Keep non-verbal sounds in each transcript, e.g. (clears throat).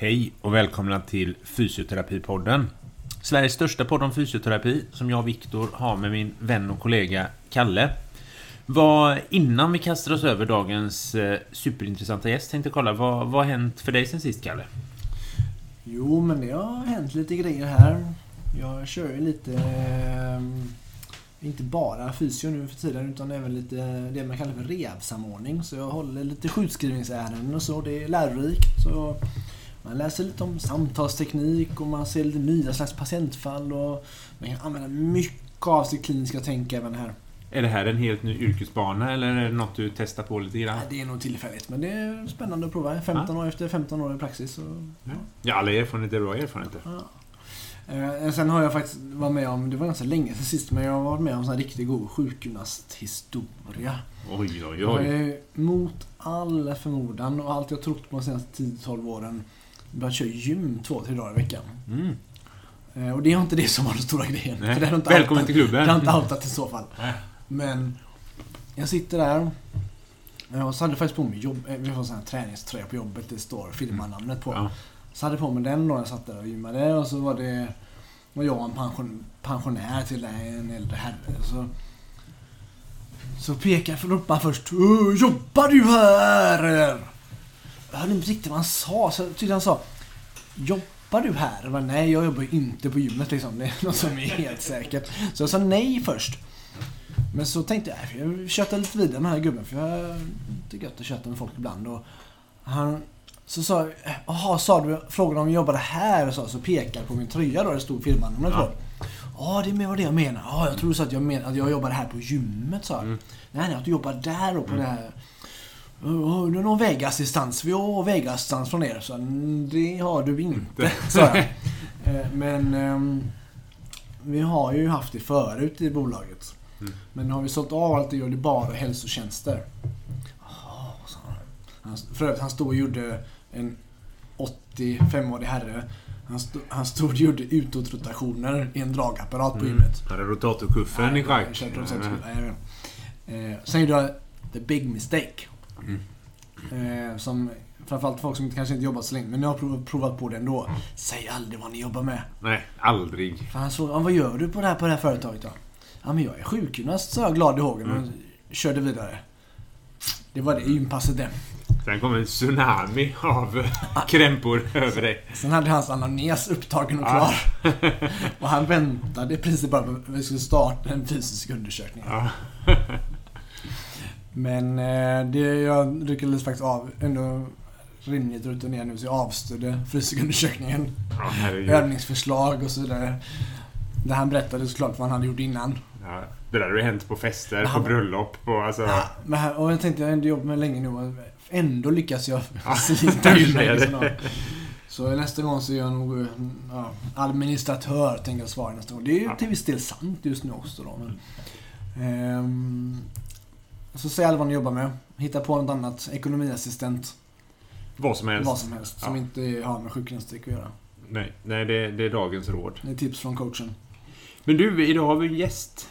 Hej och välkomna till Fysioterapipodden. Sveriges största podd om fysioterapi som jag och Viktor har med min vän och kollega Kalle. Vad, innan vi kastar oss över dagens eh, superintressanta gäst tänkte jag kolla, vad, vad har hänt för dig sen sist Kalle? Jo, men det har hänt lite grejer här. Jag kör ju lite... Eh, inte bara fysio nu för tiden utan även lite det man kallar för revsamordning. Så jag håller lite sjukskrivningsärenden och så. Det är lärorikt. Så man läser lite om samtalsteknik och man ser lite nya slags patientfall och man kan använda mycket av sitt kliniska tänk även här. Är det här en helt ny yrkesbana eller är det något du testar på lite grann? Nej, det är nog tillfälligt men det är spännande att prova. 15 år efter 15 år i praxis. Så, ja. ja, alla erfarenheter är bra erfarenheter. Ja. Eh, sen har jag faktiskt varit med om, det var ganska länge sedan sist, men jag har varit med om en riktigt god sjukgymnasthistoria. Oj, oj, oj. Jag är mot all förmodan och allt jag trott på de senaste 10-12 åren börjat köra gym två, tre dagar i veckan. Mm. Eh, och det är inte det som var den stora grejen. Nej. För det inte Välkommen outat, till klubben. Det har inte outat i så fall. Nej. Men jag sitter där. Och så hade jag faktiskt på mig jobb, eh, vi har sån här träningströja på jobbet. Det står firmanamnet på. Ja. Så hade jag på mig den då när jag satt där och gymmade och så var det var jag en pension, pensionär till en äldre herre. Så, så jag ropade först Jobbar du här? Jag hörde inte riktigt vad han sa. Så jag tyckte han sa Jobbar du här? Jag bara, nej, jag jobbar inte på gymmet liksom. (laughs) Det är något som är helt säkert. Så jag sa nej först. Men så tänkte jag, jag köttar lite vidare med den här gubben. För jag tycker gött att köta med folk ibland. Och han så sa jag, jaha, sa du, frågade om jag jobbade här? Så, så pekade på min tröja då, det stod firmanumret ja. Ja, det var det jag menade. Ja, jag tror så att jag menade att jag jobbade här på gymmet, sa mm. Nej, nej, att du jobbar där och på mm. det här. Har du någon vägassistans? Vi har vägassistans från er. Så det har du inte, (laughs) sa jag. Eh, men um, vi har ju haft det förut i bolaget. Mm. Men nu har vi sålt av allt det gör det bara hälsotjänster. Oh, han. För övrigt, han stod och gjorde en 85-årig herre. Han, stod, han stod och gjorde utåtrotationer i en dragapparat på mm. gymmet. Hade rotatorkuffen i schack. Eh, sen gjorde jag the big mistake. Mm. Eh, som framförallt folk som kanske inte jobbat så länge, men jag har provat, på det ändå. Säg aldrig vad ni jobbar med. Nej, aldrig. För han frågade, vad gör du på det här, på det här företaget då? Ja, men jag är sjukgymnast, sa jag glad i hågen och mm. körde vidare. Det var det gympasset det. Sen kom en tsunami av (laughs) krämpor över dig. Sen hade hans anamnes upptagen och klar. (laughs) och han väntade i princip bara på att vi skulle starta en fysisk undersökning. Men eh, det, jag lyckades faktiskt av ändå rimligt rutinera nu så jag avstyrde fysisk undersökningen. Ja, Övningsförslag och så vidare. Det han berättade såklart vad han hade gjort innan. Ja, det där har ju hänt på fester, på bröllop, på alltså... Ja, men, och jag tänkte, jag har ändå jobbat med länge nu ändå lyckas jag (laughs) slita ur mig. Liksom. Så nästa gång så är jag nog ja, administratör, tänker jag svara nästa gång. Det är ju ja. till viss del sant just nu också då. Men, ehm, så säg alla vad ni jobbar med. Hitta på något annat. Ekonomiassistent. Vad som helst. Vad som helst. Ja. Som inte har med sjukgymnastik att göra. Nej, nej det, det är dagens råd. Det är tips från coachen. Men du, idag har vi en gäst.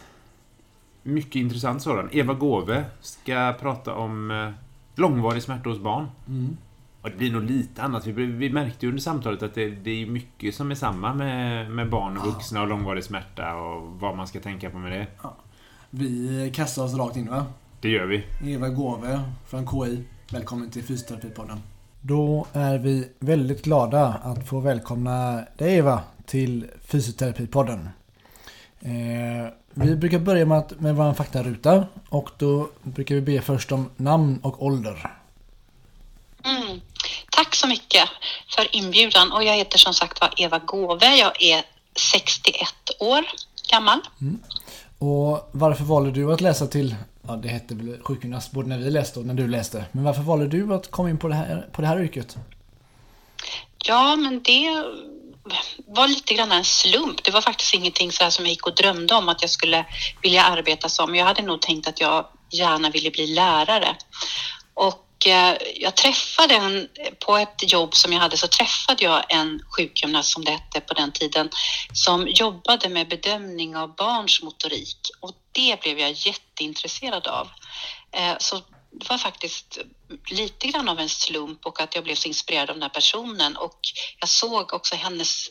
Mycket intressant sådan. Eva Gåve ska prata om eh, långvarig smärta hos barn. Mm. Och det blir nog lite annat. Vi, vi märkte ju under samtalet att det, det, är mycket som är samma med, med barn och vuxna och långvarig smärta och vad man ska tänka på med det. Ja. Vi kastar oss rakt in va? Det gör vi. Eva Gåve från KI. Välkommen till Fysioterapipodden. Då är vi väldigt glada att få välkomna dig Eva till Fysioterapipodden. Eh, vi brukar börja med, att, med vår faktaruta och då brukar vi be först om namn och ålder. Mm. Tack så mycket för inbjudan och jag heter som sagt var Eva Gåve. Jag är 61 år gammal. Mm. Och varför valde du att läsa till, ja det hette väl sjukgymnast både när vi läste och när du läste, men varför valde du att komma in på det här, på det här yrket? Ja, men det var lite grann en slump. Det var faktiskt ingenting så som jag gick och drömde om att jag skulle vilja arbeta som. Jag hade nog tänkt att jag gärna ville bli lärare. Och Eh, jag träffade en, på ett jobb som jag hade så träffade jag en sjukgymnast som det hette på den tiden som jobbade med bedömning av barns motorik och det blev jag jätteintresserad av. Eh, så det var faktiskt lite grann av en slump och att jag blev så inspirerad av den här personen och jag såg också hennes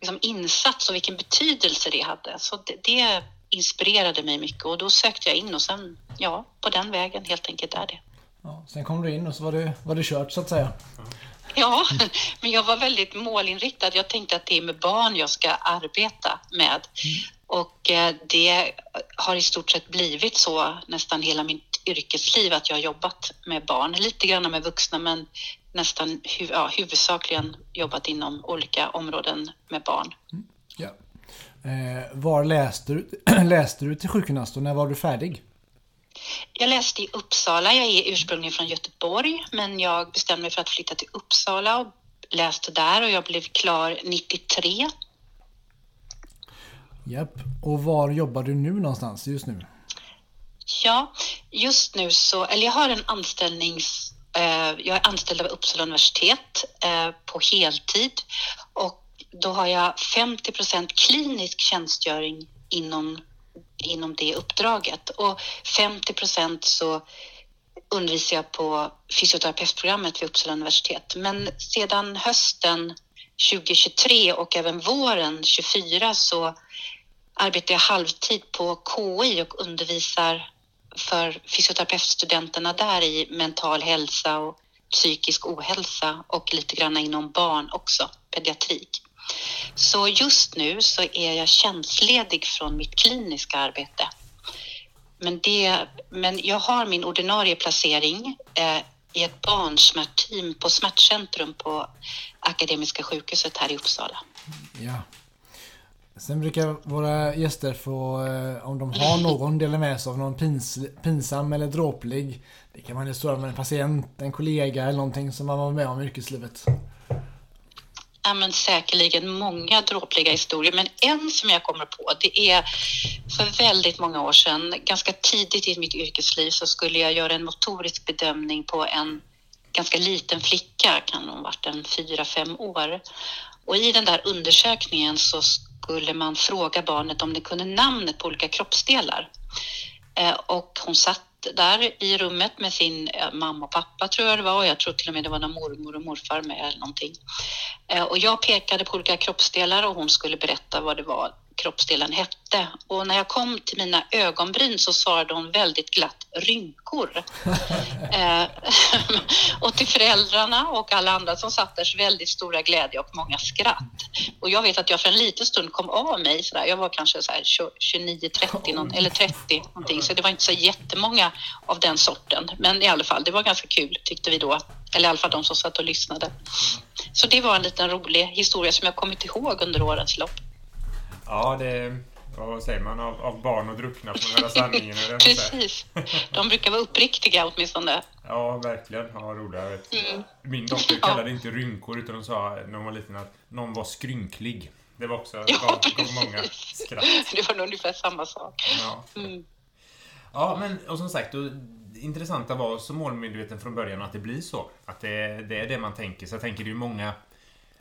liksom, insats och vilken betydelse det hade. Så det, det inspirerade mig mycket och då sökte jag in och sen, ja, på den vägen helt enkelt är det. Ja, sen kom du in och så var det, var det kört så att säga. Ja, (laughs) men jag var väldigt målinriktad. Jag tänkte att det är med barn jag ska arbeta med. Och eh, det har i stort sett blivit så nästan hela mitt yrkesliv att jag har jobbat med barn. Lite grann med vuxna men nästan ja, huvudsakligen jobbat inom olika områden med barn. Mm. Ja. Eh, var läste du, (clears throat) läste du till sjukgymnast och när var du färdig? Jag läste i Uppsala. Jag är ursprungligen från Göteborg men jag bestämde mig för att flytta till Uppsala och läste där och jag blev klar 93. Japp. Och var jobbar du nu någonstans just nu? Ja, just nu så, eller jag har en anställnings... Eh, jag är anställd av Uppsala universitet eh, på heltid och då har jag 50% klinisk tjänstgöring inom, inom det uppdraget och 50 så undervisar jag på fysioterapeutprogrammet vid Uppsala universitet. Men sedan hösten 2023 och även våren 2024 så arbetar jag halvtid på KI och undervisar för fysioterapeutstudenterna där i mental hälsa och psykisk ohälsa och lite grann inom barn också, pediatrik. Så just nu så är jag tjänstledig från mitt kliniska arbete. Men, det, men jag har min ordinarie placering eh, i ett barnsmärtteam på Smärtcentrum på Akademiska sjukhuset här i Uppsala. Ja. Sen brukar våra gäster få, eh, om de har någon, dela med sig av någon pins, pinsam eller dråplig. Det kan vara en historia med en patient, en kollega eller någonting som man var med om i yrkeslivet. Ja, men säkerligen många dråpliga historier, men en som jag kommer på, det är för väldigt många år sedan, ganska tidigt i mitt yrkesliv, så skulle jag göra en motorisk bedömning på en ganska liten flicka, kan hon ha varit en fyra, fem år. Och i den där undersökningen så skulle man fråga barnet om det kunde namnet på olika kroppsdelar. Eh, och hon satt där i rummet med sin eh, mamma och pappa tror jag det var och jag tror till och med det var någon mormor och morfar med eller någonting. Eh, och jag pekade på olika kroppsdelar och hon skulle berätta vad det var kroppsdelen hette. Och när jag kom till mina ögonbryn så svarade hon väldigt glatt rynkor. (laughs) eh, (laughs) och till föräldrarna och alla andra som satt där väldigt stora glädje och många skratt. Och jag vet att jag för en liten stund kom av mig sådär. Jag var kanske så här 29, 30 någon, eller 30 någonting. Så det var inte så jättemånga av den sorten. Men i alla fall, det var ganska kul tyckte vi då. Eller i alla fall de som satt och lyssnade. Så det var en liten rolig historia som jag kommit ihåg under årens lopp. Ja, det... Vad säger man? Av, av barn och druckna får höra sanningen. Precis. De brukar vara uppriktiga åtminstone. Ja, verkligen. Ja, roliga. Mm. Min dotter kallade det inte rynkor utan hon sa när hon var liten att någon var skrynklig. Det var också ja, gav, gav många skratt. Det var nog ungefär samma sak. Ja, mm. ja men och som sagt, då, intressanta var så målmedveten från början att det blir så. Att det, det är det man tänker. Så jag tänker det är många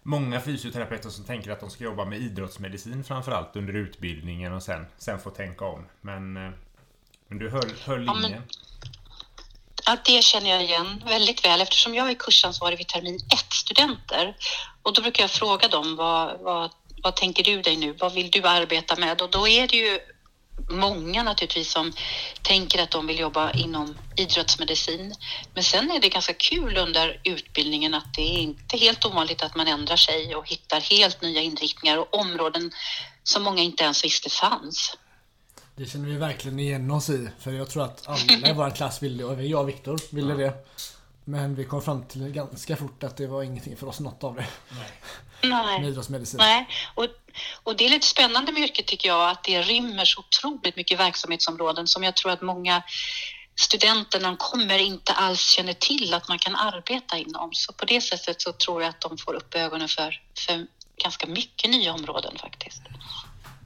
många fysioterapeuter som tänker att de ska jobba med idrottsmedicin framförallt under utbildningen och sen, sen få tänka om. Men, eh, men du höll, höll linjen. Ja, ja, det känner jag igen väldigt väl eftersom jag är kursansvarig vid termin 1-studenter. Och då brukar jag fråga dem vad, vad, vad tänker du dig nu? Vad vill du arbeta med? Och då är det ju många naturligtvis som tänker att de vill jobba inom idrottsmedicin. Men sen är det ganska kul under utbildningen att det är inte helt ovanligt att man ändrar sig och hittar helt nya inriktningar och områden som många inte ens visste fanns. Det känner vi verkligen igen oss i. För jag tror att alla i (laughs) vår klass ville det. Och jag och Viktor ville det. Men vi kom fram till ganska fort att det var ingenting för oss, något av det. Nej. Nej. idrottsmedicin. Nej. Och, och det är lite spännande med yrket tycker jag, att det rymmer så otroligt mycket verksamhetsområden som jag tror att många studenter när de kommer inte alls känner till att man kan arbeta inom. Så på det sättet så tror jag att de får upp ögonen för, för ganska mycket nya områden faktiskt.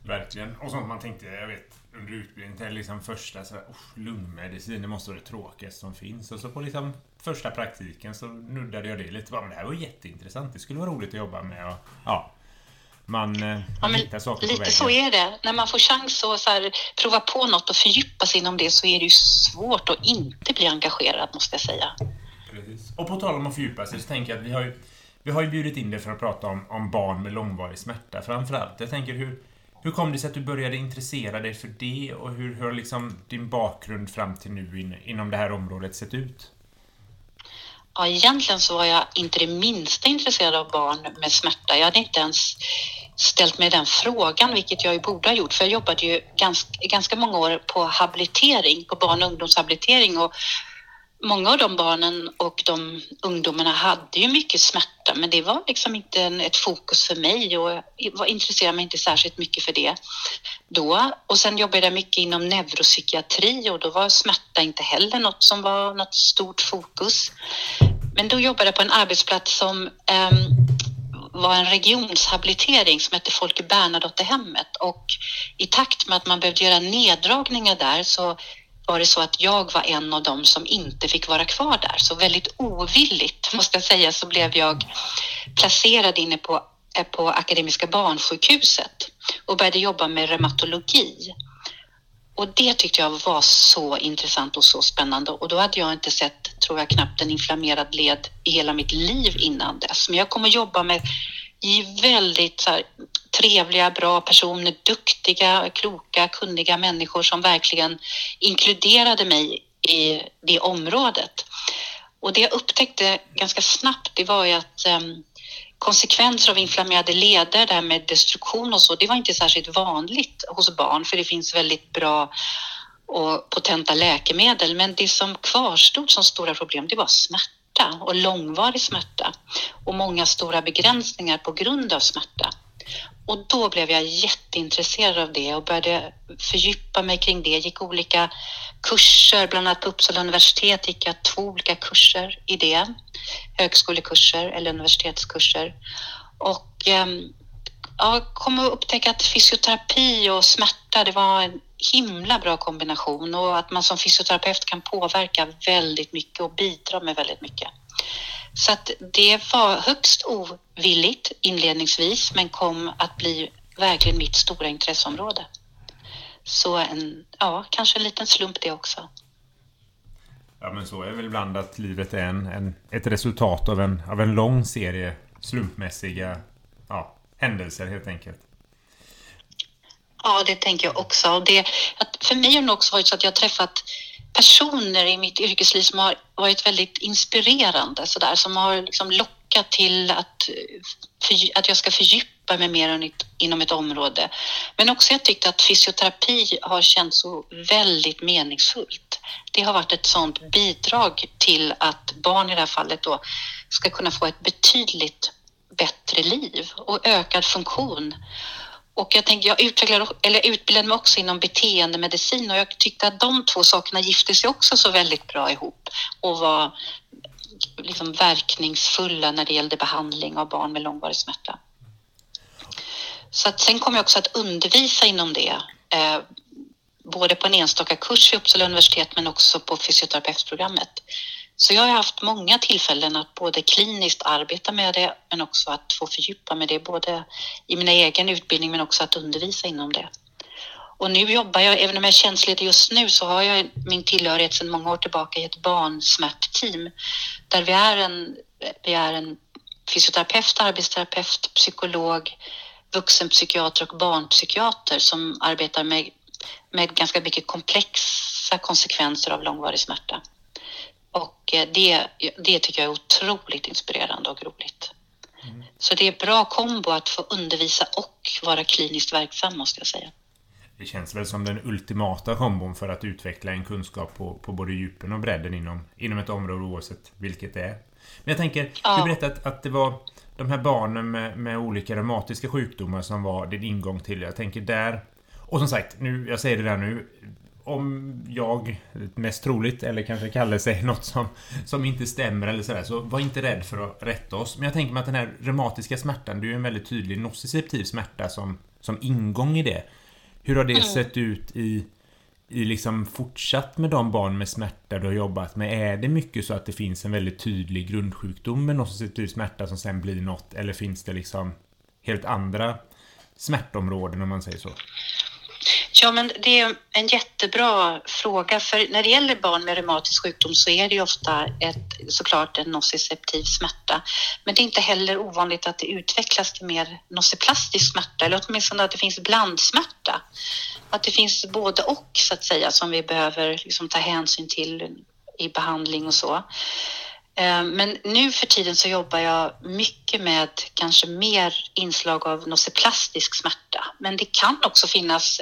Verkligen. Och sånt man tänkte, jag vet, under utbildningen till liksom första så här, lungmedicin, det måste vara det tråkigaste som finns. Och så på liksom första praktiken så nuddade jag det lite. Men det här var jätteintressant. Det skulle vara roligt att jobba med. Och, ja. man, eh, man hittar saker Lite på vägen. så är det. När man får chans att så här, prova på något och fördjupa sig inom det så är det ju svårt att inte bli engagerad, måste jag säga. Precis. Och på tal om att fördjupa sig så tänker jag att vi har ju, vi har ju bjudit in dig för att prata om, om barn med långvarig smärta framförallt. Jag tänker hur, hur kom det sig att du började intressera dig för det och hur, hur har liksom din bakgrund fram till nu in, inom det här området sett ut? Ja, egentligen så var jag inte det minsta intresserad av barn med smärta. Jag hade inte ens ställt mig den frågan, vilket jag ju borde ha gjort, för jag jobbade ju ganska, ganska många år på habilitering, på barn och ungdomshabilitering och många av de barnen och de ungdomarna hade ju mycket smärta, men det var liksom inte en, ett fokus för mig och jag intresserade mig inte särskilt mycket för det då. Och sen jobbade jag mycket inom neuropsykiatri och då var smärta inte heller något som var något stort fokus. Men då jobbade jag på en arbetsplats som um, var en regionshabilitering som hette Folke Bernadottehemmet och i takt med att man behövde göra neddragningar där så var det så att jag var en av dem som inte fick vara kvar där. Så väldigt ovilligt, måste jag säga, så blev jag placerad inne på, eh, på Akademiska barnsjukhuset och började jobba med reumatologi. Och det tyckte jag var så intressant och så spännande och då hade jag inte sett, tror jag, knappt en inflammerad led i hela mitt liv innan dess. Men jag kom att jobba med i väldigt här, trevliga, bra personer, duktiga, kloka, kunniga människor som verkligen inkluderade mig i det området. Och det jag upptäckte ganska snabbt, det var ju att um, konsekvenser av inflammerade leder, det här med destruktion och så, det var inte särskilt vanligt hos barn, för det finns väldigt bra och potenta läkemedel. Men det som kvarstod som stora problem, det var smärta och långvarig smärta och många stora begränsningar på grund av smärta. Och då blev jag jätteintresserad av det och började fördjupa mig kring det. Gick olika kurser, bland annat på Uppsala universitet gick jag två olika kurser i det. Högskolekurser eller universitetskurser. Och jag ja, kom att upptäcka att fysioterapi och smärta, det var en himla bra kombination och att man som fysioterapeut kan påverka väldigt mycket och bidra med väldigt mycket. Så att det var högst ovilligt inledningsvis men kom att bli verkligen mitt stora intresseområde. Så en, ja, kanske en liten slump det också. Ja men så är det väl ibland att livet är en, en, ett resultat av en, av en lång serie slumpmässiga ja, händelser helt enkelt. Ja, det tänker jag också. Och det, att för mig har det också varit så att jag har träffat personer i mitt yrkesliv som har varit väldigt inspirerande, så där, som har liksom lockat till att, för, att jag ska fördjupa mig mer inom ett område. Men också jag tyckte att fysioterapi har känts så väldigt meningsfullt. Det har varit ett sådant bidrag till att barn i det här fallet då ska kunna få ett betydligt bättre liv och ökad funktion. Och jag tänkte, jag utvecklade, eller utbildade mig också inom beteendemedicin och jag tyckte att de två sakerna gifte sig också så väldigt bra ihop och var liksom verkningsfulla när det gällde behandling av barn med långvarig smärta. Så att sen kom jag också att undervisa inom det, eh, både på en enstaka kurs vid Uppsala universitet men också på fysioterapeutprogrammet. Så jag har haft många tillfällen att både kliniskt arbeta med det men också att få fördjupa med det både i min egen utbildning men också att undervisa inom det. Och nu jobbar jag, även om jag är tjänstledig just nu, så har jag min tillhörighet sedan många år tillbaka i ett barnsmärtteam där vi är en, vi är en fysioterapeut, arbetsterapeut, psykolog, vuxenpsykiater och barnpsykiater som arbetar med, med ganska mycket komplexa konsekvenser av långvarig smärta. Och eh, det, det tycker jag är otroligt inspirerande och roligt. Mm. Så det är bra kombo att få undervisa och vara kliniskt verksam måste jag säga. Det känns väl som den ultimata kombon för att utveckla en kunskap på, på både djupen och bredden inom, inom ett område oavsett vilket det är. Men jag tänker, ja. du berättade att, att det var de här barnen med, med olika reumatiska sjukdomar som var din ingång till Jag tänker där... Och som sagt, nu, jag säger det där nu om jag, mest troligt, eller kanske Kalle säger något som, som inte stämmer eller sådär, så var inte rädd för att rätta oss. Men jag tänker mig att den här reumatiska smärtan, det är ju en väldigt tydlig nociceptiv smärta som, som ingång i det. Hur har det mm. sett ut i, i liksom fortsatt med de barn med smärta du har jobbat med? Är det mycket så att det finns en väldigt tydlig grundsjukdom med nociceptiv smärta som sen blir något? Eller finns det liksom helt andra smärtområden om man säger så? Ja, men det är en jättebra fråga. För när det gäller barn med reumatisk sjukdom så är det ju ofta ett, såklart en nociceptiv smärta. Men det är inte heller ovanligt att det utvecklas till mer nociplastisk smärta eller åtminstone att det finns blandsmärta. Att det finns både och så att säga som vi behöver liksom ta hänsyn till i behandling och så. Eh, men nu för tiden så jobbar jag mycket med kanske mer inslag av nociplastisk smärta. Men det kan också finnas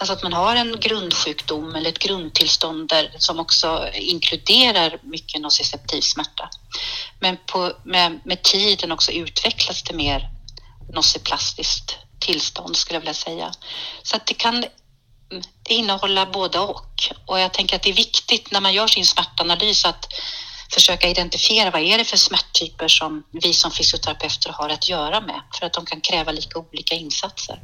Alltså att man har en grundsjukdom eller ett grundtillstånd där, som också inkluderar mycket nociceptiv smärta. Men på, med, med tiden också utvecklas det mer nociplastiskt tillstånd skulle jag vilja säga. Så att det kan innehålla både och. Och jag tänker att det är viktigt när man gör sin smärtanalys att försöka identifiera vad är det för smärttyper som vi som fysioterapeuter har att göra med för att de kan kräva lika olika insatser.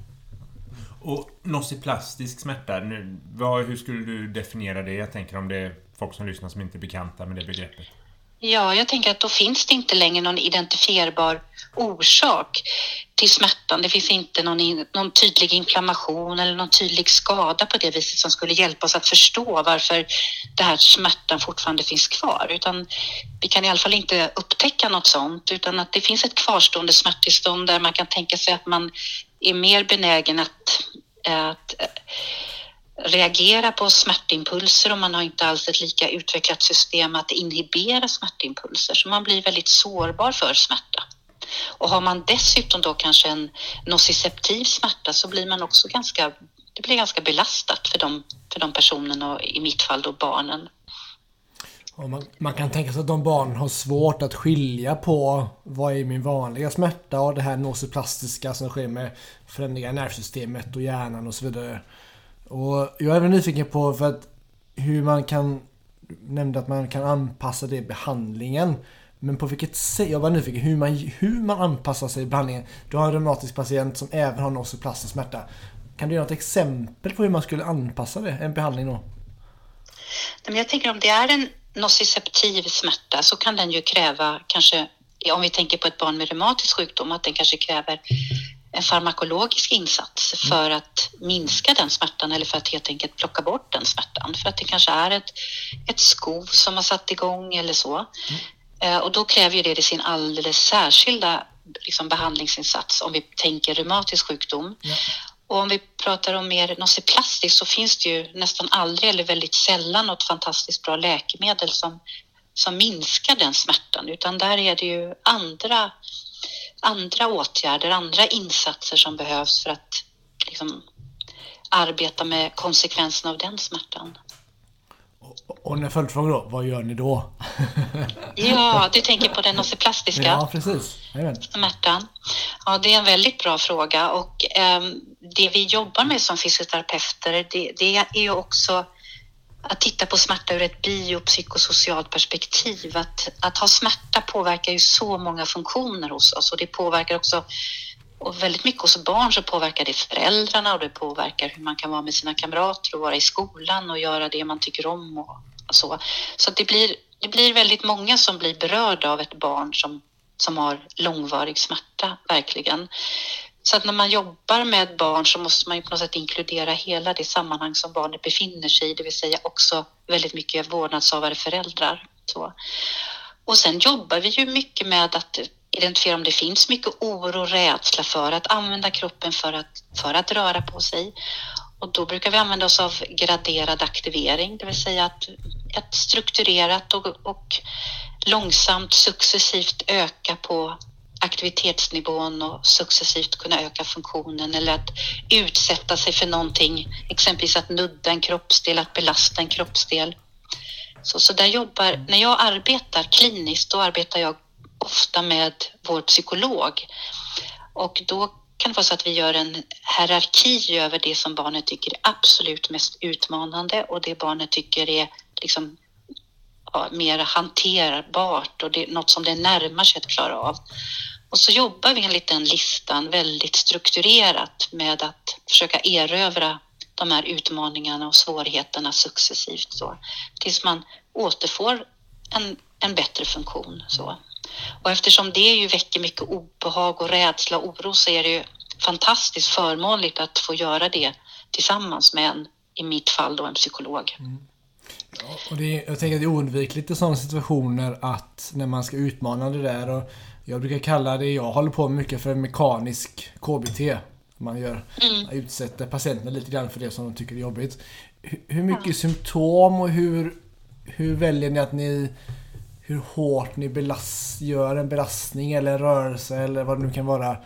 Och nociplastisk smärta, nu, vad, hur skulle du definiera det? Jag tänker om det är folk som lyssnar som inte är bekanta med det begreppet. Ja, jag tänker att då finns det inte längre någon identifierbar orsak till smärtan. Det finns inte någon, någon tydlig inflammation eller någon tydlig skada på det viset som skulle hjälpa oss att förstå varför den här smärtan fortfarande finns kvar. Utan vi kan i alla fall inte upptäcka något sånt utan att det finns ett kvarstående smärttillstånd där man kan tänka sig att man är mer benägen att, att reagera på smärtimpulser och man har inte alls ett lika utvecklat system att inhibera smärtimpulser så man blir väldigt sårbar för smärta. Och har man dessutom då kanske en nociceptiv smärta så blir man också ganska, det blir ganska belastat för de, för de personerna och i mitt fall då barnen. Man, man, kan tänka sig att de barnen har svårt att skilja på vad är min vanliga smärta och det här nociplastiska som sker med förändringar i nervsystemet och hjärnan och så vidare. Och jag är även nyfiken på för att hur man kan nämnde att man kan anpassa det i behandlingen. Men på vilket sätt? Jag var nyfiken hur man, hur man anpassar sig i behandlingen. Du har en reumatisk patient som även har nociplastisk smärta. Kan du ge något exempel på hur man skulle anpassa det, en behandling då? Jag tänker om det är en nociceptiv smärta så kan den ju kräva kanske, om vi tänker på ett barn med reumatisk sjukdom, att den kanske kräver en farmakologisk insats för att minska den smärtan eller för att helt enkelt plocka bort den smärtan. För att det kanske är ett, ett skov som har satt igång eller så. Mm. Eh, och då kräver ju det sin alldeles särskilda liksom, behandlingsinsats om vi tänker reumatisk sjukdom. Ja. Och om vi pratar om mer nociplastiskt så finns det ju nästan aldrig eller väldigt sällan något fantastiskt bra läkemedel som, som minskar den smärtan utan där är det ju andra andra åtgärder, andra insatser som behövs för att liksom, arbeta med konsekvenserna av den smärtan. Och en följdfråga då, vad gör ni då? (laughs) ja, du tänker på den nociplastiska ja, precis. smärtan. Ja, det är en väldigt bra fråga och eh, det vi jobbar med som fysioterapeuter, det, det är ju också att titta på smärta ur ett biopsykosocialt perspektiv. Att, att ha smärta påverkar ju så många funktioner hos oss och det påverkar också och väldigt mycket hos barn så påverkar det föräldrarna och det påverkar hur man kan vara med sina kamrater och vara i skolan och göra det man tycker om och, så. Så det blir, det blir väldigt många som blir berörda av ett barn som, som har långvarig smärta, verkligen. Så att när man jobbar med barn så måste man ju på något sätt inkludera hela det sammanhang som barnet befinner sig i, det vill säga också väldigt mycket vårdnadshavare, föräldrar. Så. Och sen jobbar vi ju mycket med att identifiera om det finns mycket oro och rädsla för att använda kroppen för att, för att röra på sig. Och då brukar vi använda oss av graderad aktivering, det vill säga att ett strukturerat och, och långsamt successivt öka på aktivitetsnivån och successivt kunna öka funktionen eller att utsätta sig för någonting, exempelvis att nudda en kroppsdel, att belasta en kroppsdel. Så, så där jobbar, när jag arbetar kliniskt, då arbetar jag ofta med vår psykolog och då kan det vara så att vi gör en hierarki över det som barnet tycker är absolut mest utmanande och det barnet tycker är liksom mer hanterbart och det är något som det närmar sig att klara av. Och så jobbar vi enligt den listan väldigt strukturerat med att försöka erövra de här utmaningarna och svårigheterna successivt så, tills man återfår en, en bättre funktion. Så. Och eftersom det ju väcker mycket obehag och rädsla och oro så är det ju fantastiskt förmånligt att få göra det tillsammans med en, i mitt fall då en psykolog. Mm. Och det jag tänker att det är oundvikligt i sådana situationer att när man ska utmana det där och jag brukar kalla det jag håller på med mycket för mekanisk KBT. Man, gör, mm. utsätter patienterna lite grann för det som de tycker är jobbigt. Hur, hur mycket ja. symptom och hur, hur väljer ni att ni hur hårt ni belast, gör en belastning eller en rörelse eller vad det nu kan vara.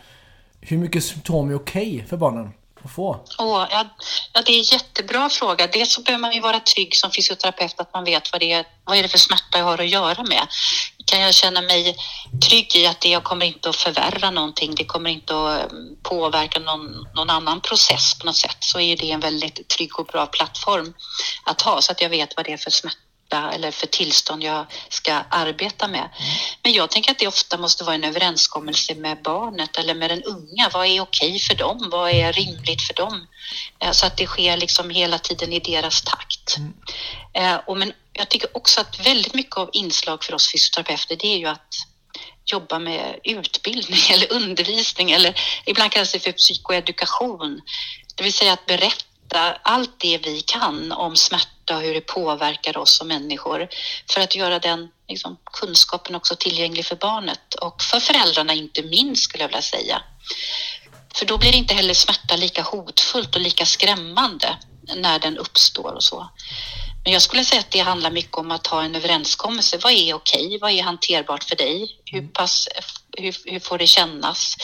Hur mycket symptom är okej okay för barnen? Att få? Oh, ja, ja, det är en jättebra fråga. Dels så behöver man ju vara trygg som fysioterapeut att man vet vad det är, vad är det för smärta jag har att göra med. Kan jag känna mig trygg i att det jag kommer inte att förvärra någonting, det kommer inte att eh, påverka någon, någon annan process på något sätt, så är det en väldigt trygg och bra plattform att ha så att jag vet vad det är för smärta smärta eller för tillstånd jag ska arbeta med. Men jag tänker att det ofta måste vara en överenskommelse med barnet eller med den unga. Vad är okej för dem? Vad är rimligt för dem? Eh, så att det sker liksom hela tiden i deras takt. Mm. Eh, och men jag tycker också att väldigt mycket av inslag för oss fysioterapeuter det är ju att jobba med utbildning (laughs) eller undervisning eller ibland kallas det för psykoedukation. Det vill säga att berätta allt det vi kan om smärta och hur det påverkar oss som människor för att göra den liksom, kunskapen också tillgänglig för barnet och för föräldrarna inte minst skulle jag vilja säga. För då blir inte heller smärta lika hotfullt och lika skrämmande när den uppstår och så. Men jag skulle säga att det handlar mycket om att ha en överenskommelse. Vad är okej? Vad är hanterbart för dig? Hur, mm. pass, hur, hur får det kännas?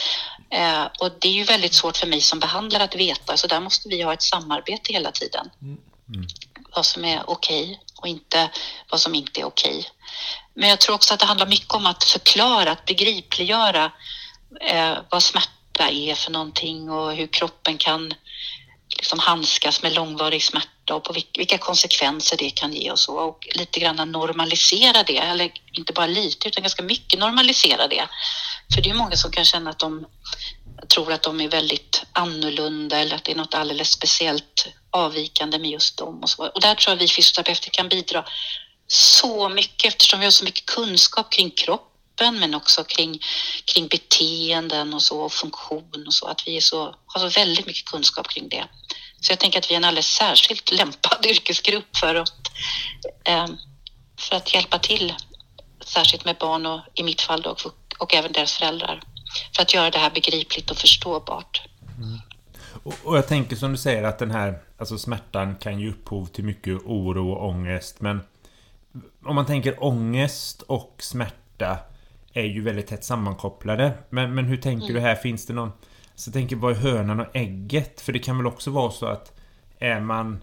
Eh, och det är ju väldigt svårt för mig som behandlare att veta, så där måste vi ha ett samarbete hela tiden. Mm. Mm vad som är okej och inte vad som inte är okej. Men jag tror också att det handlar mycket om att förklara, att begripliggöra eh, vad smärta är för någonting och hur kroppen kan liksom handskas med långvarig smärta och på vilka konsekvenser det kan ge och så och lite grann normalisera det, eller inte bara lite utan ganska mycket normalisera det. För det är många som kan känna att de tror att de är väldigt annorlunda eller att det är något alldeles speciellt avvikande med just dem. Och, så. och där tror jag vi fysioterapeuter kan bidra så mycket eftersom vi har så mycket kunskap kring kroppen men också kring, kring beteenden och så och funktion och så att vi är så, har så väldigt mycket kunskap kring det. Så jag tänker att vi är en alldeles särskilt lämpad (laughs) yrkesgrupp för att, eh, för att hjälpa till, särskilt med barn och i mitt fall då, och även deras föräldrar för att göra det här begripligt och förståbart. Mm. Och, och, jag tänker som du säger att den här alltså smärtan kan ge upphov till mycket oro och ångest. Men om man tänker ångest och smärta är ju väldigt tätt sammankopplade. Men, men hur tänker mm. du här? Finns det någon... Så jag tänker, vad är hönan och ägget? För det kan väl också vara så att är man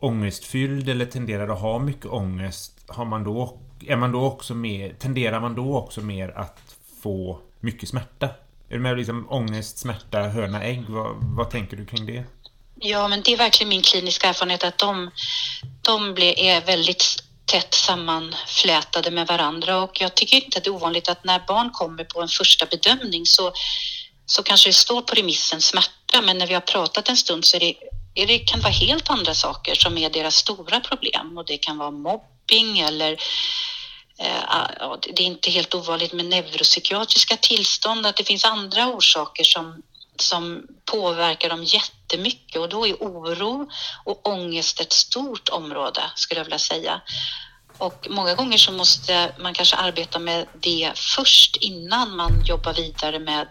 ångestfylld eller tenderar att ha mycket ångest, har man då, är man då också mer, tenderar man då också mer att få mycket smärta. Är du med liksom ångest, smärta, höna, ägg? Vad, vad tänker du kring det? Ja, men det är verkligen min kliniska erfarenhet att de, de blir, är väldigt tätt sammanflätade med varandra. Och jag tycker inte att det är ovanligt att när barn kommer på en första bedömning så, så kanske det står på remissen smärta. Men när vi har pratat en stund så är det, är det, kan det vara helt andra saker som är deras stora problem. Och det kan vara mobbing eller Eh, ah, det är inte helt ovanligt med neuropsykiatriska tillstånd, att det finns andra orsaker som, som påverkar dem jättemycket och då är oro och ångest ett stort område skulle jag vilja säga. Och många gånger så måste man kanske arbeta med det först innan man jobbar vidare med,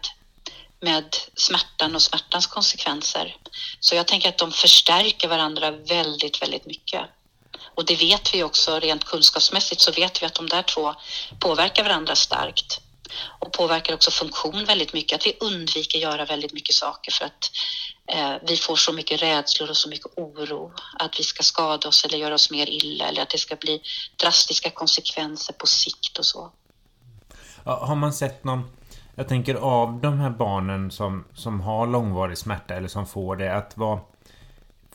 med smärtan och smärtans konsekvenser. Så jag tänker att de förstärker varandra väldigt, väldigt mycket. Och det vet vi också rent kunskapsmässigt så vet vi att de där två påverkar varandra starkt och påverkar också funktion väldigt mycket. Att vi undviker göra väldigt mycket saker för att Eh, vi får så mycket rädslor och så mycket oro. Att vi ska skada oss eller göra oss mer illa eller att det ska bli drastiska konsekvenser på sikt och så. Har man sett någon jag tänker av de här barnen som, som har långvarig smärta eller som får det att vad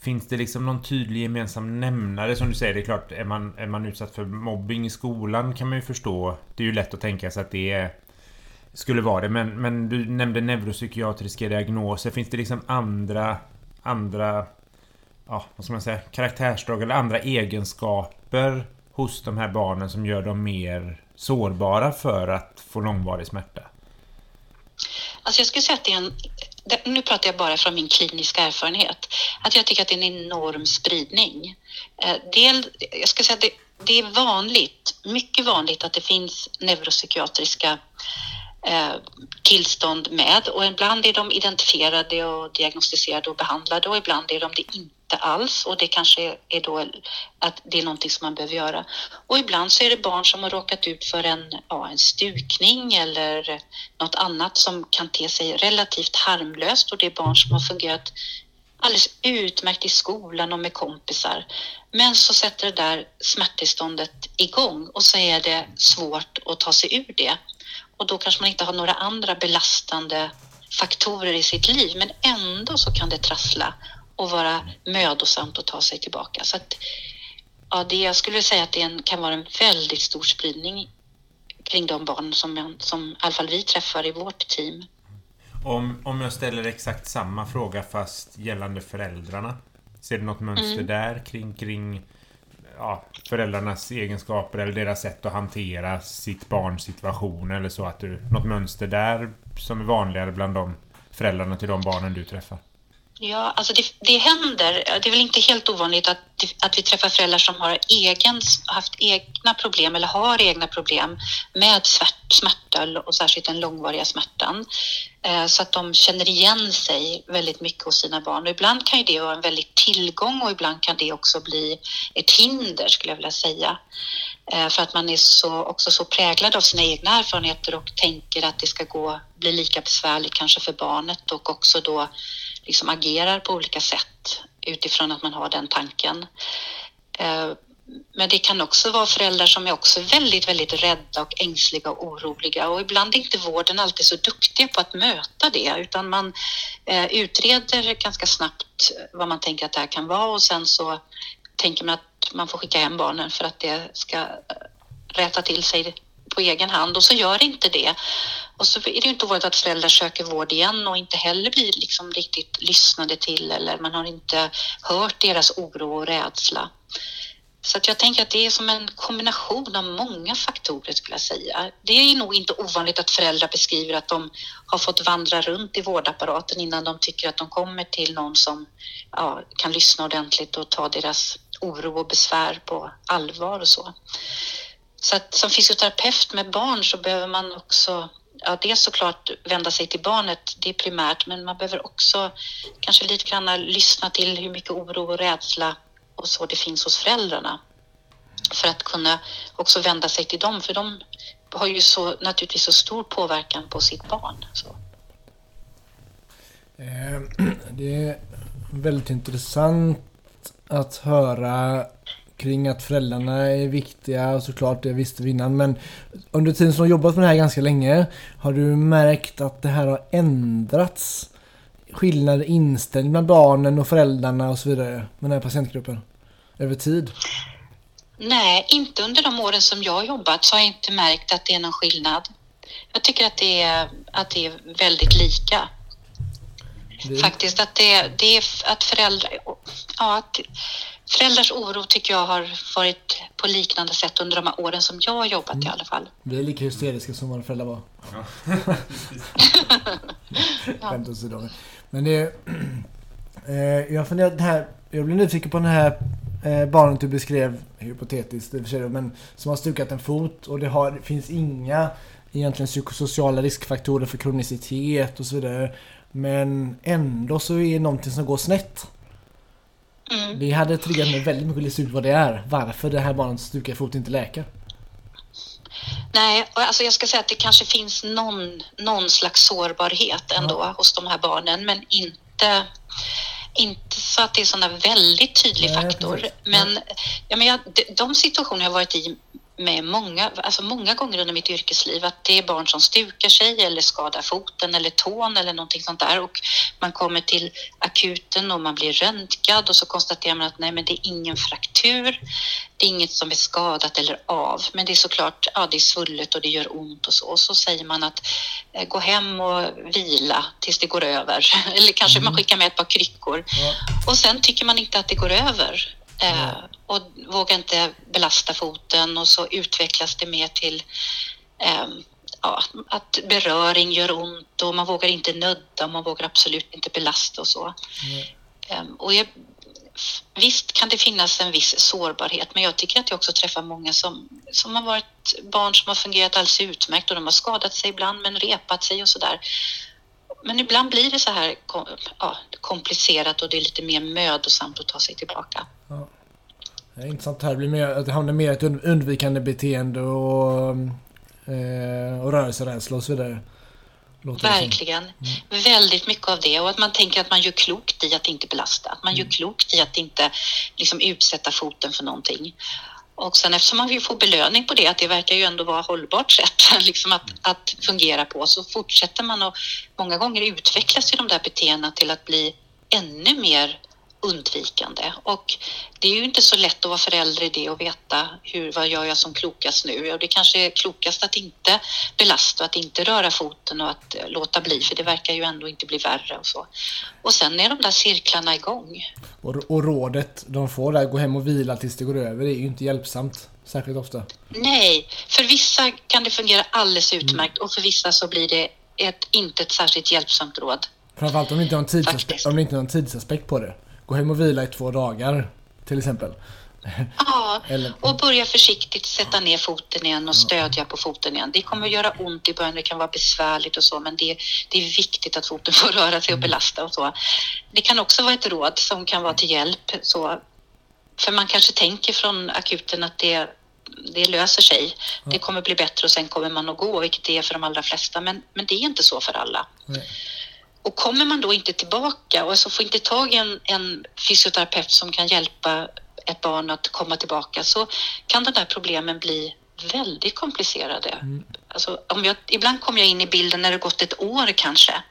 Finns det liksom någon tydlig gemensam nämnare som du säger? Det är klart, är man, är man utsatt för mobbing i skolan kan man ju förstå. Det är ju lätt att tänka sig att det är, skulle vara det. Men, men du nämnde neuropsykiatriska diagnoser. Finns det liksom andra, andra, ja, vad ska man säga, karaktärsdrag eller andra egenskaper hos de här barnen som gör dem mer sårbara för att få långvarig smärta? Alltså jag skulle säga att det är en nu pratar jag bara från min kliniska erfarenhet, att jag tycker att det är en enorm spridning. Eh, del, jag ska säga att det, det är vanligt, mycket vanligt att det finns neuropsykiatriska Eh, tillstånd med och ibland är de identifierade och diagnostiserade och behandlade och ibland är de det inte alls och det kanske är då att det är någonting som man behöver göra. Och ibland så är det barn som har råkat ut för en, ja, en stukning eller något annat som kan te sig relativt harmlöst och det är barn som har fungerat alldeles utmärkt i skolan och med kompisar. Men så sätter det där smärttillståndet igång och så är det svårt att ta sig ur det. Och då kanske man inte har några andra belastande faktorer i sitt liv, men ändå så kan det trassla och vara mödosamt att ta sig tillbaka. Så att, ja, det, jag skulle säga att det en, kan vara en väldigt stor spridning kring de barn som, som i alla fall vi träffar i vårt team. Om, om jag ställer exakt samma fråga fast gällande föräldrarna. Ser du något mönster mm. där kring, kring ja, föräldrarnas egenskaper eller deras sätt att hantera sitt barns situation eller så? Att du, något mönster där som är vanligare bland de föräldrarna till de barnen du träffar? Ja, alltså det, det händer. Det är väl inte helt ovanligt att, att vi träffar föräldrar som har egen, haft egna problem eller har egna problem med smärta och särskilt den långvariga smärtan. Eh, så att de känner igen sig väldigt mycket hos sina barn. Och ibland kan ju det vara en väldigt tillgång och ibland kan det också bli ett hinder skulle jag vilja säga. Eh, för att man är så, också så präglad av sina egna erfarenheter och tänker att det ska gå, bli lika besvärligt kanske för barnet och också då liksom agerar på olika sätt utifrån att man har den tanken. Eh, men det kan också vara föräldrar som är också väldigt, väldigt rädda och ängsliga och oroliga och ibland är inte vården alltid så duktiga på att möta det utan man eh, utreder ganska snabbt vad man tänker att det här kan vara och sen så tänker man att man får skicka hem barnen för att det ska eh, rätta till sig på egen hand och så gör inte det. Och så är det inte ovanligt att föräldrar söker vård igen och inte heller blir liksom riktigt lyssnade till eller man har inte hört deras oro och rädsla. Så att jag tänker att det är som en kombination av många faktorer skulle jag säga. Det är nog inte ovanligt att föräldrar beskriver att de har fått vandra runt i vårdapparaten innan de tycker att de kommer till någon som ja, kan lyssna ordentligt och ta deras oro och besvär på allvar och så. Så att som fysioterapeut med barn så behöver man också ja, dels såklart vända sig till barnet, det är primärt, men man behöver också kanske lite grann lyssna till hur mycket oro och rädsla och så det finns hos föräldrarna. För att kunna också vända sig till dem, för de har ju så, naturligtvis så stor påverkan på sitt barn. Så. Eh, (clears throat) det är väldigt intressant att höra kring att föräldrarna är viktiga och såklart det visste vi innan men under tiden som du har jobbat med det här ganska länge har du märkt att det här har ändrats? Skillnader i inställning bland barnen och föräldrarna och så vidare med den här patientgruppen över tid? Nej, inte under de åren som jag har jobbat så har jag inte märkt att det är någon skillnad. Jag tycker att det är, att det är väldigt lika. Det... Faktiskt att det, det är att föräldrar... Ja, att Föräldrars oro tycker jag har varit på liknande sätt under de här åren som jag har jobbat mm. i alla fall. Vi är lika hysteriska som våra föräldrar var. Ja. (laughs) Skämt åsido. Men det (clears throat) eh, jag funderar här, jag blir nyfiken på den här eh, barnet du beskrev, hypotetiskt i och för sig, men som har stukat en fot och det, har, det finns inga egentligen psykosociala riskfaktorer för kronicitet och så vidare. Men ändå så är det någonting som går snett. Mm. Det hade triggat mig väldigt mycket att lista ut vad det är. Varför det här barnets stukade fot inte läker. Nej, alltså jag ska säga att det kanske finns någon, någon slags sårbarhet ändå ja. hos de här barnen, men inte, inte så att det är sån väldigt tydlig Nej, faktor. Men, ja, men jag, de situationer jag varit i med många, alltså många gånger under mitt yrkesliv att det är barn som stukar sig eller skadar foten eller tån eller någonting sånt där. Och man kommer till akuten och man blir röntgad och så konstaterar man att nej men det är ingen fraktur, det är inget som är skadat eller av. Men det är såklart, ja det är svullet och det gör ont och så. Och så säger man att eh, gå hem och vila tills det går över. (laughs) Eller kanske mm. man skickar med ett par kryckor. Ja. och sen tycker man inte att det går över. Eh, och vågar inte belasta foten och så utvecklas det mer till eh, ja, att beröring gör ont och man vågar inte nudda och man vågar absolut inte belasta och så. Mm. Och jag, visst kan det finnas en viss sårbarhet, men jag tycker att jag också träffar många som, som har varit barn som har fungerat alldeles utmärkt och de har skadat sig ibland men repat sig och sådär. Men ibland blir det så här ja, komplicerat och det är lite mer mödosamt att ta sig tillbaka. Ja. Det är intressant här. Det, blir mer, att det hamnar mer ett undvikande beteende och, eh, och rörelserädsla och så vidare. Verkligen. Mm. Väldigt mycket av det och att man tänker att man gör klokt i att inte belasta. Att man mm. gör klokt i att inte liksom, utsätta foten för någonting. Och sen eftersom man vill få belöning på det, att det verkar ju ändå vara hållbart sätt (laughs) liksom att, att fungera på, så fortsätter man och många gånger utvecklas ju de där beteendena till att bli ännu mer undvikande. Och det är ju inte så lätt att vara förälder i det och veta hur, vad gör jag som klokast nu? Och det kanske är klokast att inte belasta, att inte röra foten och att låta bli, för det verkar ju ändå inte bli värre och så. Och sen är de där cirklarna igång. Och, och rådet de får där, gå hem och vila tills det går över, det är ju inte hjälpsamt. Särskilt ofta. Nej, för vissa kan det fungera alldeles utmärkt mm. och för vissa så blir det ett, inte ett särskilt hjälpsamt råd. Framförallt om det inte har en tidsaspekt, om det inte har en tidsaspekt på det. Gå hem och vila i två dagar, till exempel. Ja, och börja försiktigt sätta ner foten igen och stödja på foten igen. Det kommer att göra ont i början, det kan vara besvärligt och så, men det, det är viktigt att foten får röra sig och belasta och så. Det kan också vara ett råd som kan vara till hjälp. Så, för man kanske tänker från akuten att det, det löser sig. Det kommer bli bättre och sen kommer man att gå, vilket det är för de allra flesta. Men, men det är inte så för alla. Nej. Och kommer man då inte tillbaka och alltså får inte tag i en, en fysioterapeut som kan hjälpa ett barn att komma tillbaka så kan de där problemen bli väldigt komplicerade. Mm. Alltså, om jag, ibland kommer jag in i bilden när det gått ett år kanske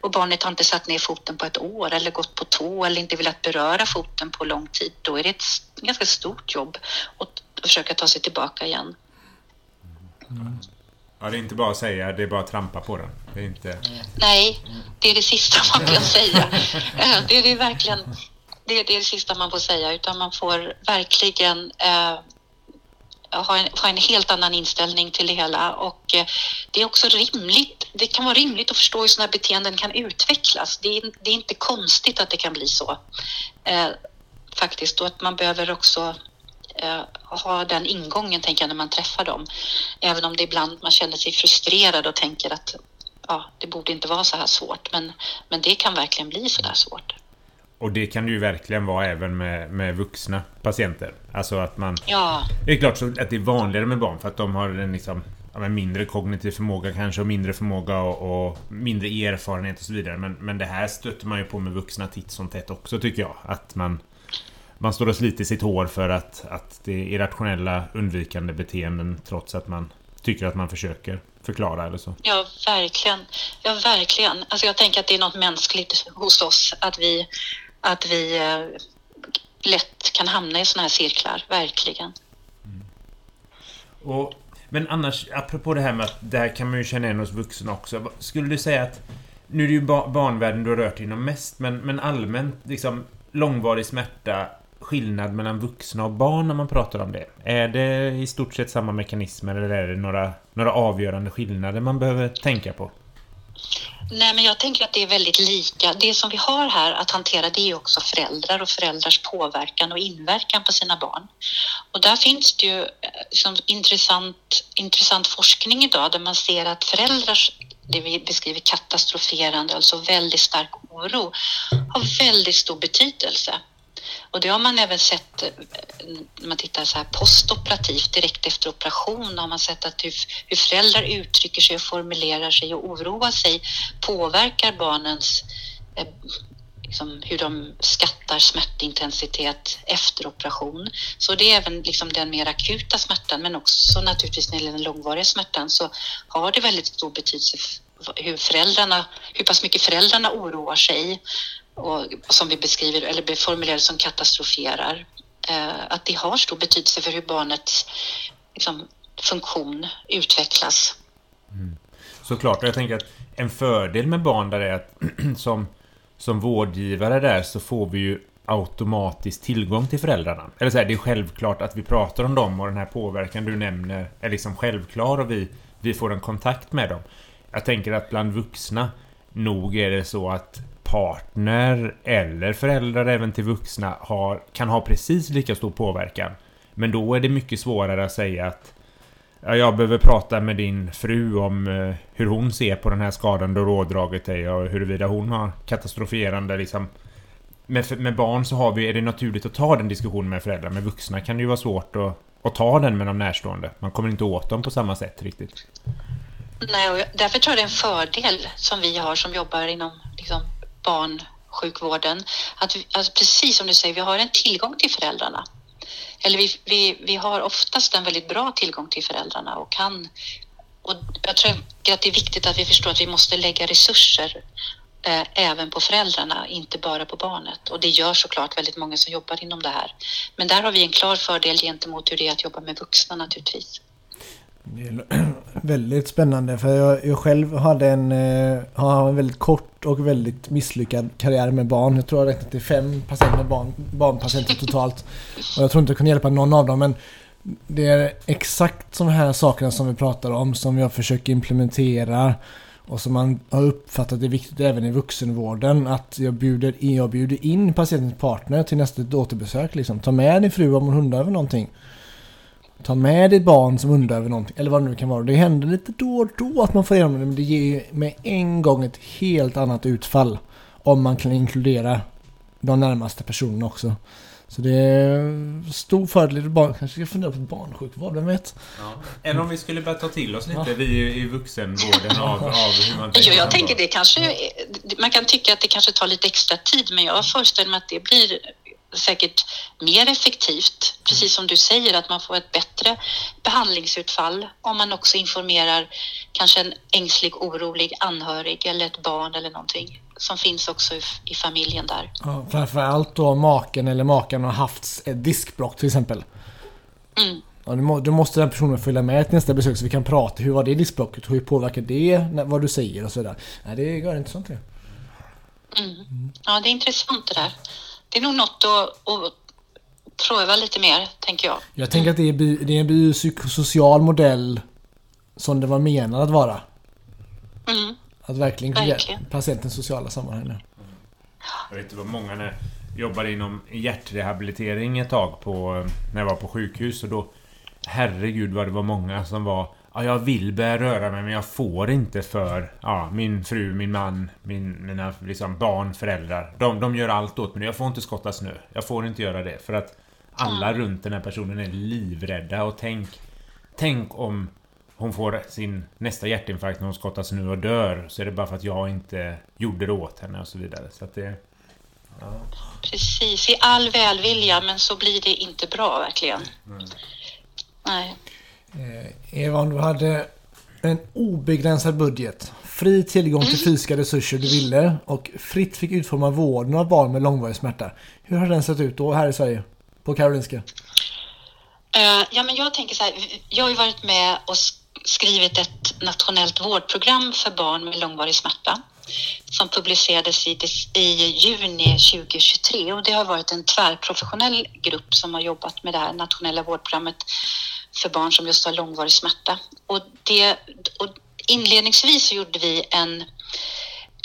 och barnet har inte satt ner foten på ett år eller gått på tå eller inte velat beröra foten på lång tid. Då är det ett ganska stort jobb att försöka ta sig tillbaka igen. Mm. Ja, det är inte bara att säga, det är bara att trampa på den. Det är inte... Nej, det är det sista man kan säga. Det är det verkligen. Det är, det det sista man får säga, utan man får verkligen eh, ha, en, ha en helt annan inställning till det hela. Och eh, det är också rimligt. Det kan vara rimligt att förstå hur sådana beteenden kan utvecklas. Det är, det är inte konstigt att det kan bli så. Eh, faktiskt, och att man behöver också eh, ha den ingången, tänker jag, när man träffar dem. Även om det ibland man känner sig frustrerad och tänker att ja, det borde inte vara så här svårt. Men, men det kan verkligen bli så där svårt. Och det kan det ju verkligen vara även med, med vuxna patienter. Alltså att man... Ja. Det är klart att det är vanligare med barn för att de har en liksom, mindre kognitiv förmåga kanske och mindre förmåga och, och, mindre erfarenhet och så vidare. Men, men det här stöter man ju på med vuxna titt som tätt också tycker jag. Att man man står och sliter sitt hår för att, att det är irrationella undvikande beteenden trots att man tycker att man försöker förklara eller så. Ja, verkligen. Ja, verkligen. Alltså jag tänker att det är något mänskligt hos oss att vi, att vi eh, lätt kan hamna i sådana här cirklar, verkligen. Mm. Och, men annars, apropå det här med att det här kan man ju känna igen hos vuxna också. Skulle du säga att nu är det ju barnvärlden du har rört inom mest, men, men allmänt liksom långvarig smärta skillnad mellan vuxna och barn när man pratar om det? Är det i stort sett samma mekanismer eller är det några, några avgörande skillnader man behöver tänka på? Nej, men jag tänker att det är väldigt lika. Det som vi har här att hantera det är också föräldrar och föräldrars påverkan och inverkan på sina barn. Och där finns det ju eh, som intressant, intressant forskning idag där man ser att föräldrars det vi beskriver katastroferande, alltså väldigt stark oro, har väldigt stor betydelse. Och det har man även sett eh, när man tittar så här postoperativt, direkt efter operation, har man sett att hur, hur föräldrar uttrycker sig och formulerar sig och oroar sig påverkar barnens eh, liksom, hur de skattar smärtintensitet efter operation. Så det är även liksom den mer akuta smärtan, men också naturligtvis när det gäller den långvariga smärtan så har det väldigt stor betydelse hur föräldrarna, hur pass mycket föräldrarna oroar sig och som vi beskriver eller formulerar som katastroferar. Eh, att det har stor betydelse för hur barnets liksom, funktion utvecklas. Mm. Såklart, och jag tänker att en fördel med barn där är att (clears throat) som, som vårdgivare där så får vi ju automatiskt tillgång till föräldrarna. Eller så här, det är självklart att vi pratar om dem och den här påverkan du nämner är liksom självklar och vi vi får en kontakt med dem. Jag tänker att bland vuxna nog är det så att partner eller föräldrar även till vuxna har, kan ha precis lika stor påverkan. Men då är det mycket svårare att säga att ja, jag behöver prata med din fru om eh, hur hon ser på den här skadan du rådragit dig och huruvida hon har katastroferande liksom med, med barn så har vi, är det naturligt att ta den diskussionen med föräldrar. Med vuxna kan det ju vara svårt att, att ta den med de närstående. Man kommer inte åt dem på samma sätt riktigt. Nej, och därför tror jag det är en fördel som vi har som jobbar inom liksom, barnsjukvården. Att, vi, alltså precis som du säger, vi har en tillgång till föräldrarna. Eller vi, vi, vi har oftast en väldigt bra tillgång till föräldrarna och kan och jag tror att det är viktigt att vi förstår att vi måste lägga resurser eh, även på föräldrarna, inte bara på barnet. Och det gör såklart väldigt många som jobbar inom det här. Men där har vi en klar fördel gentemot hur det är att jobba med vuxna naturligtvis. Det är (clears throat) väldigt spännande för jag, jag själv hade en, eh, har en väldigt kort och väldigt misslyckad karriär med barn. Jag tror jag räknat till fem patienter, barn, barnpatienter totalt. Och jag tror inte jag kunde hjälpa någon av dem men det är exakt de här sakerna som vi pratar om som jag försöker implementera och som man har uppfattat är viktigt även i vuxenvården att jag bjuder in, jag bjuder in patientens partner till nästa återbesök. Liksom. Ta med din fru om hon undrar över någonting. Ta med ditt barn som undrar över någonting. Eller vad det nu kan vara. Det händer lite då och då att man får igenom det. Men det ger ju med en gång ett helt annat utfall. Om man kan inkludera de närmaste personerna också. Så det är stor fördel. Barn kanske ska fundera på barnsjukvård, vem vet? Ja. Eller om vi skulle börja ta till oss lite, ja. vi i vuxenvården, av, av hur man tänker. Jo, jag tänker det kanske... Man kan tycka att det kanske tar lite extra tid, men jag föreställer mig att det blir säkert mer effektivt, precis som du säger, att man får ett bättre behandlingsutfall om man också informerar kanske en ängslig, orolig anhörig eller ett barn eller någonting som finns också i, i familjen där. Ja, framförallt då maken eller makan har haft ett diskbrock till exempel. Mm. Ja, då måste den personen följa med till nästa besök så vi kan prata. Hur var det diskbrocket? Hur påverkar det vad du säger och sådär? Nej, det gör inte sånt det. Mm. Ja, det är intressant det där. Det är nog något att, att pröva lite mer, tänker jag. Jag tänker att det är, det är en biopsykosocial modell som det var menat att vara. Mm. Att verkligen, verkligen. patientens sociala sammanhang. Jag vet inte vad många när jobbade inom hjärtrehabilitering ett tag på, när jag var på sjukhus och då Herregud vad det var många som var Ja, jag vill börja röra mig men jag får inte för ja, min fru, min man, min, mina liksom, barn, föräldrar. De, de gör allt åt mig. Jag får inte skotta snö. Jag får inte göra det. För att alla mm. runt den här personen är livrädda. Och tänk, tänk om hon får sin nästa hjärtinfarkt när hon skottas nu och dör så är det bara för att jag inte gjorde det åt henne och så vidare. Så att det... Ja. Precis, i all välvilja men så blir det inte bra verkligen. Mm. Nej. Eh, Eva, om du hade en obegränsad budget, fri tillgång till mm. fysiska resurser du ville och fritt fick utforma vården av barn med långvarig smärta. Hur har den sett ut då här i Sverige? På Karolinska? Uh, ja, men jag tänker så här. Jag har ju varit med och skrivit ett nationellt vårdprogram för barn med långvarig smärta som publicerades i, i juni 2023 och det har varit en tvärprofessionell grupp som har jobbat med det här nationella vårdprogrammet för barn som just har långvarig smärta. Och, det, och inledningsvis gjorde vi en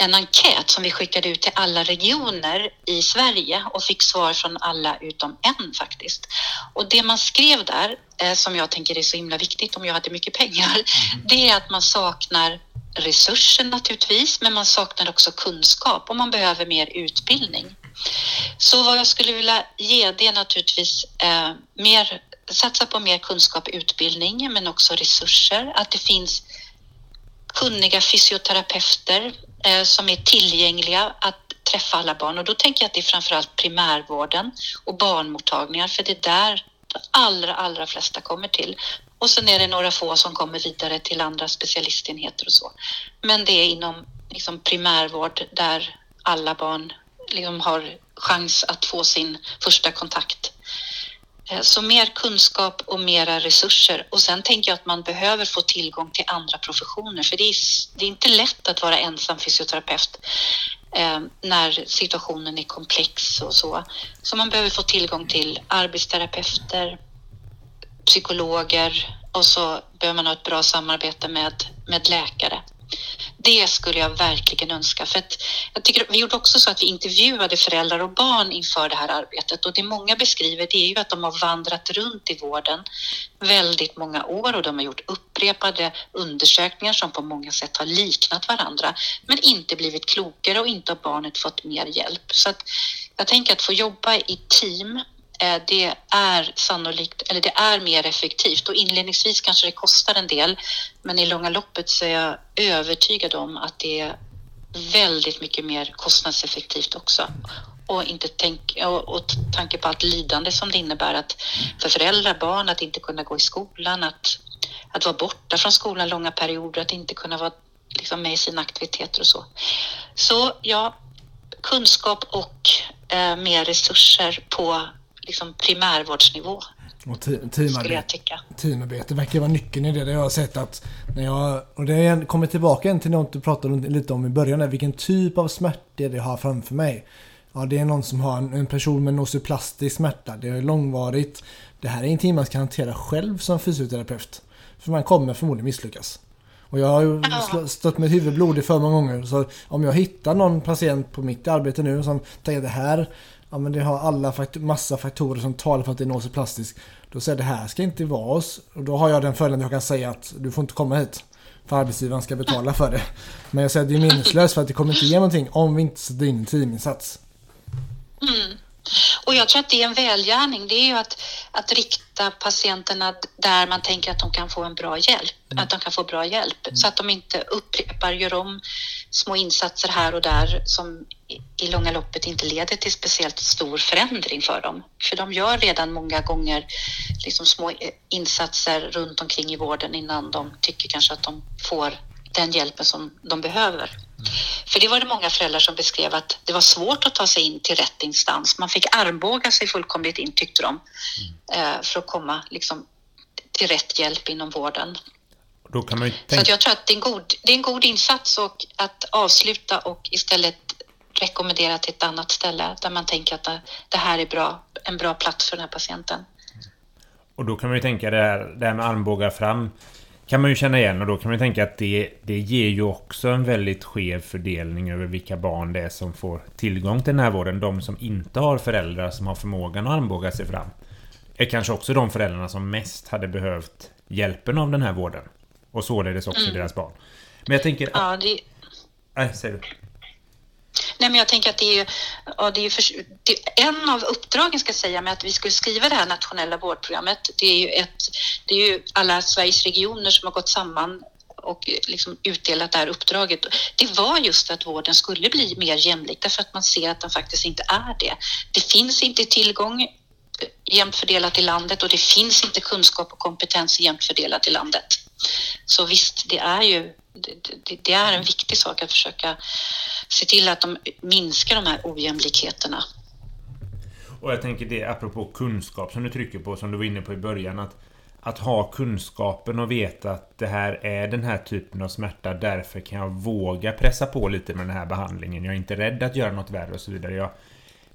en enkät som vi skickade ut till alla regioner i Sverige och fick svar från alla utom en faktiskt. Och det man skrev där, eh, som jag tänker är så himla viktigt om jag hade mycket pengar, mm. det är att man saknar resurser naturligtvis, men man saknar också kunskap och man behöver mer utbildning. Så vad jag skulle vilja ge det är naturligtvis eh, mer, satsa på mer kunskap och utbildning, men också resurser, att det finns kunniga fysioterapeuter eh, som är tillgängliga att träffa alla barn och då tänker jag att det är framförallt primärvården och barnmottagningar för det är där de allra, allra flesta kommer till. Och sen är det några få som kommer vidare till andra specialistenheter och så. Men det är inom liksom, primärvård där alla barn liksom, har chans att få sin första kontakt Eh, så mer kunskap och mera resurser. Och sen tänker jag att man behöver få tillgång till andra professioner. För det är, det är inte lätt att vara ensam fysioterapeut eh, när situationen är komplex och så. Så man behöver få tillgång till arbetsterapeuter, psykologer, och så behöver man ha ett bra samarbete med, med läkare. Det skulle jag verkligen önska. För att jag tycker, vi gjorde också så att vi intervjuade föräldrar och barn inför det här arbetet och det många beskriver det är ju att de har vandrat runt i vården väldigt många år och de har gjort upprepade undersökningar som på många sätt har liknat varandra men inte blivit klokare och inte har barnet fått mer hjälp. Så att jag tänker att få jobba i team Eh, det är sannolikt, eller det är mer effektivt och inledningsvis kanske det kostar en del, men i långa loppet så är jag övertygad om att det är väldigt mycket mer kostnadseffektivt också. Och, inte tänk, och, och tanke på allt lidande som det innebär att för föräldrar, barn att inte kunna gå i skolan, att, att vara borta från skolan långa perioder, att inte kunna vara liksom, med i sina aktiviteter och så. Så ja, kunskap och eh, mer resurser på liksom primärvårdsnivå. Och teamarbete, teamarbete verkar vara nyckeln i det. Det jag har sett att när jag... Och det kommer tillbaka till något du pratade lite om i början. Där, vilken typ av smärta det jag har framför mig. Ja, det är någon som har en, en person med nociplastisk smärta. Det är långvarigt. Det här är ingenting man kan hantera själv som fysioterapeut. För man kommer förmodligen misslyckas. Och jag har stött med huvudet blodigt för många gånger. Så om jag hittar någon patient på mitt arbete nu som tänker att det här ja, men det har alla faktor, massa faktorer som talar för att det är plastisk. Då säger jag det här ska inte vara oss. Och då har jag den följden att jag kan säga att du får inte komma hit. För arbetsgivaren ska betala för det. Men jag säger att det är meningslöst för att det kommer inte ge någonting om vi inte sätter in en teaminsats. Mm. Och jag tror att det är en välgärning. Det är ju att, att rikta patienterna där man tänker att de kan få en bra hjälp. Mm. Att de kan få bra hjälp. Mm. Så att de inte upprepar, gör om små insatser här och där som i långa loppet inte leder till speciellt stor förändring för dem. För de gör redan många gånger liksom små insatser runt omkring i vården innan de tycker kanske att de får den hjälpen som de behöver. Mm. För det var det många föräldrar som beskrev att det var svårt att ta sig in till rätt instans. Man fick armbåga sig fullkomligt in tyckte de mm. för att komma liksom, till rätt hjälp inom vården. Så jag tror att det är, en god, det är en god insats och att avsluta och istället rekommendera till ett annat ställe där man tänker att det här är bra, en bra plats för den här patienten. Och då kan man ju tänka det här, det här med armbågar fram kan man ju känna igen och då kan man ju tänka att det, det ger ju också en väldigt skev fördelning över vilka barn det är som får tillgång till den här vården. De som inte har föräldrar som har förmågan att armbåga sig fram är kanske också de föräldrarna som mest hade behövt hjälpen av den här vården. Och således också mm. deras barn. Men jag tänker... Ja, det... Nej, säg du. Nej, men jag tänker att det är, ja, det är för, det, en av uppdragen ska säga med att vi skulle skriva det här nationella vårdprogrammet. Det är ju, ett, det är ju alla Sveriges regioner som har gått samman och liksom utdelat det här uppdraget. Det var just att vården skulle bli mer jämlik därför att man ser att den faktiskt inte är det. Det finns inte tillgång eh, jämnt fördelat i landet och det finns inte kunskap och kompetens jämnt fördelat i landet. Så visst, det är ju det, det, är en viktig sak att försöka se till att de minskar de här ojämlikheterna. Och jag tänker det apropå kunskap som du trycker på, som du var inne på i början. Att, att ha kunskapen och veta att det här är den här typen av smärta. Därför kan jag våga pressa på lite med den här behandlingen. Jag är inte rädd att göra något värre och så vidare. Jag,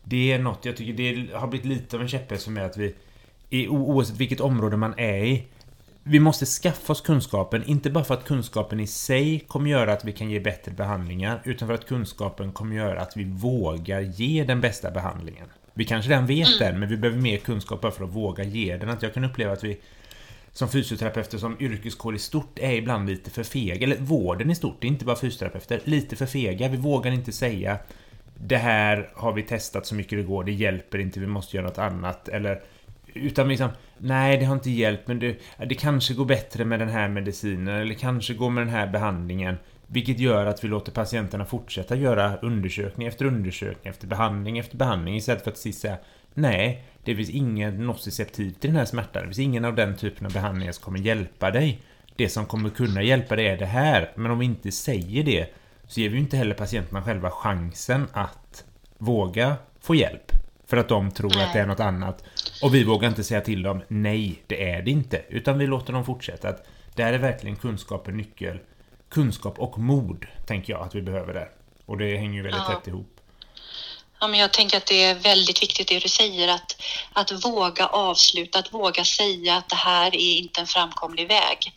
det är något, jag tycker det har blivit lite av en käpphäst för mig att vi Oavsett vilket område man är i vi måste skaffa oss kunskapen, inte bara för att kunskapen i sig kommer göra att vi kan ge bättre behandlingar, utan för att kunskapen kommer göra att vi vågar ge den bästa behandlingen. Vi kanske redan vet mm. den, men vi behöver mer kunskap bara för att våga ge den. Att jag kan uppleva att vi som fysioterapeuter, som yrkeskår i stort, är ibland lite för fega. Eller vården i stort, inte bara fysioterapeuter. Lite för fega. Vi vågar inte säga det här har vi testat så mycket det går, det hjälper inte, vi måste göra något annat. Eller utan liksom, nej det har inte hjälpt men det, det kanske går bättre med den här medicinen eller kanske går med den här behandlingen. Vilket gör att vi låter patienterna fortsätta göra undersökning efter undersökning efter behandling efter behandling istället för att sist säga nej, det finns ingen nociceptiv till den här smärtan. Det finns ingen av den typen av behandlingar som kommer hjälpa dig. Det som kommer kunna hjälpa dig är det här. Men om vi inte säger det så ger vi inte heller patienterna själva chansen att våga få hjälp. För att de tror nej. att det är något annat. Och vi vågar inte säga till dem nej, det är det inte. Utan vi låter dem fortsätta. Att där är verkligen kunskap en nyckel. Kunskap och mod, tänker jag att vi behöver där. Och det hänger ju väldigt ja. tätt ihop. Ja, men jag tänker att det är väldigt viktigt det du säger, att, att våga avsluta, att våga säga att det här är inte en framkomlig väg.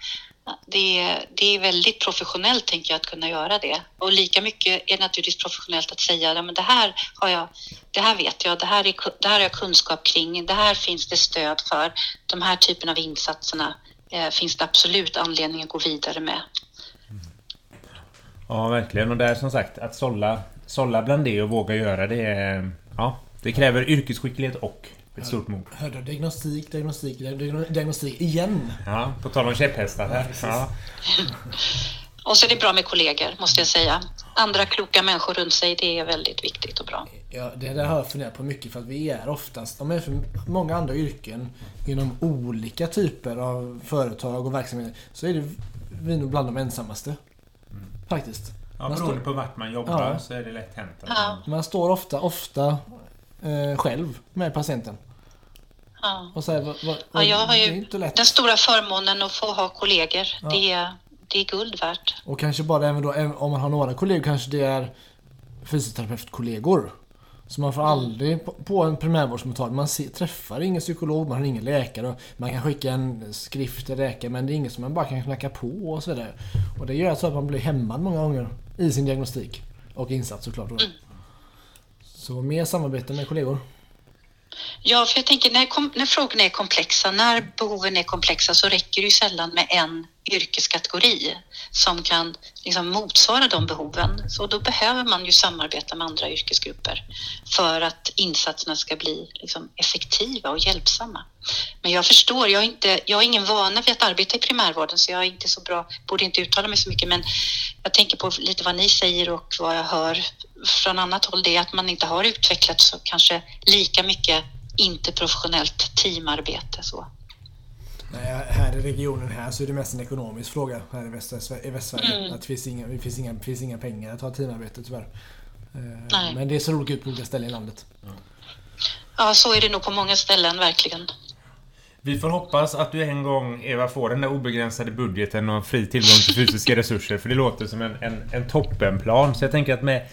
Det är, det är väldigt professionellt, tänker jag, att kunna göra det. Och lika mycket är det naturligtvis professionellt att säga, ja, men det här har jag, det här vet jag, det här, är, det här har jag kunskap kring, det här finns det stöd för, de här typen av insatserna eh, finns det absolut anledning att gå vidare med. Ja, verkligen. Och där som sagt, att sålla, sålla bland det och våga göra det, ja, det kräver yrkesskicklighet och ett stort mod. Hörde diagnostik, diagnostik, diagnostik igen. Ja, på tal om käpphästar här. Ja. Och så är det bra med kollegor, måste jag säga. Andra kloka människor runt sig, det är väldigt viktigt och bra. Ja, det där har jag funderat på mycket för att vi är oftast, om för många andra yrken inom olika typer av företag och verksamheter, så är det vi nog bland de ensammaste. Mm. Faktiskt. Ja, beroende på vart man jobbar ja. så är det lätt hänt. Ja. Man står ofta, ofta eh, själv med patienten. Ja. Och så här, vad, vad, ja, jag har ju den stora förmånen att få ha kollegor. Ja. Det, är, det är guld värt. Och kanske bara även då, om man har några kollegor, kanske det är fysioterapeutkollegor. Så man får mm. aldrig på en primärvårdsmottagning, man träffar ingen psykolog, man har ingen läkare. Man kan skicka en skrift till läkare men det är inget som man bara kan knacka på och så vidare. Och det gör så att man blir hämmad många gånger i sin diagnostik. Och insats såklart. Mm. Så mer samarbete med kollegor. Ja, för jag tänker när, när frågorna är komplexa, när behoven är komplexa så räcker det ju sällan med en yrkeskategori som kan liksom motsvara de behoven. Så då behöver man ju samarbeta med andra yrkesgrupper för att insatserna ska bli liksom effektiva och hjälpsamma. Men jag förstår, jag, inte, jag har ingen vana vid att arbeta i primärvården så jag är inte så bra, borde inte uttala mig så mycket men jag tänker på lite vad ni säger och vad jag hör från annat håll det är att man inte har utvecklat så kanske lika mycket interprofessionellt teamarbete. Så. Nej, här i regionen här så är det mest en ekonomisk fråga här i, Västsverige. I Västsverige. Mm. Att det finns, inga, det finns, inga, finns inga pengar att ha teamarbete tyvärr. Eh, Nej. Men det ser olika ut på olika ställen i landet. Ja, så är det nog på många ställen verkligen. Vi får hoppas att du en gång, Eva, får den där obegränsade budgeten och fri tillgång till fysiska resurser. För det låter som en, en, en toppenplan. Så jag tänker att med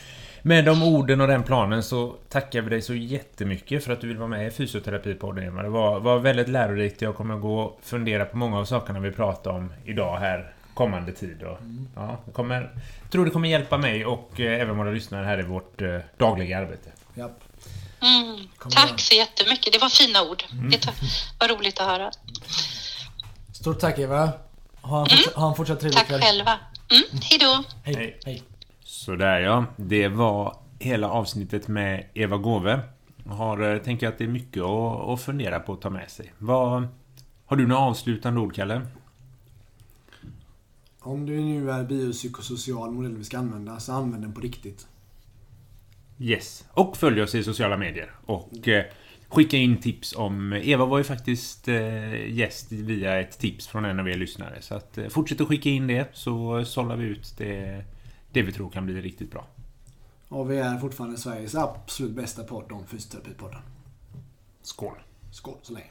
med de orden och den planen så tackar vi dig så jättemycket för att du vill vara med i Fysioterapipodden Eva. Det var, var väldigt lärorikt. Jag kommer gå och fundera på många av sakerna vi pratar om idag här kommande tid. Och, mm. ja, jag kommer, tror det kommer hjälpa mig och eh, även våra lyssnare här i vårt eh, dagliga arbete. Japp. Mm, tack så jättemycket. Det var fina ord. Mm. Det var roligt att höra. Stort tack Eva. Ha en, fortsatt, mm. ha en fortsatt trevlig kväll. Tack själva. Mm, hejdå. Hej. Hej. Hej. Sådär ja. Det var hela avsnittet med Eva Gåve. Har, eh, tänker att det är mycket att, att fundera på att ta med sig. Vad, har du några avslutande ord, Kalle? Om det nu är biopsykosocial modell vi ska använda, så använd den på riktigt. Yes. Och följ oss i sociala medier. Och eh, skicka in tips om... Eva var ju faktiskt eh, gäst via ett tips från en av er lyssnare. Så att, eh, fortsätt att skicka in det så sållar vi ut det det vi tror kan bli riktigt bra. Och vi är fortfarande Sveriges absolut bästa podd om fysioterapipodden. Skål! Skål så länge.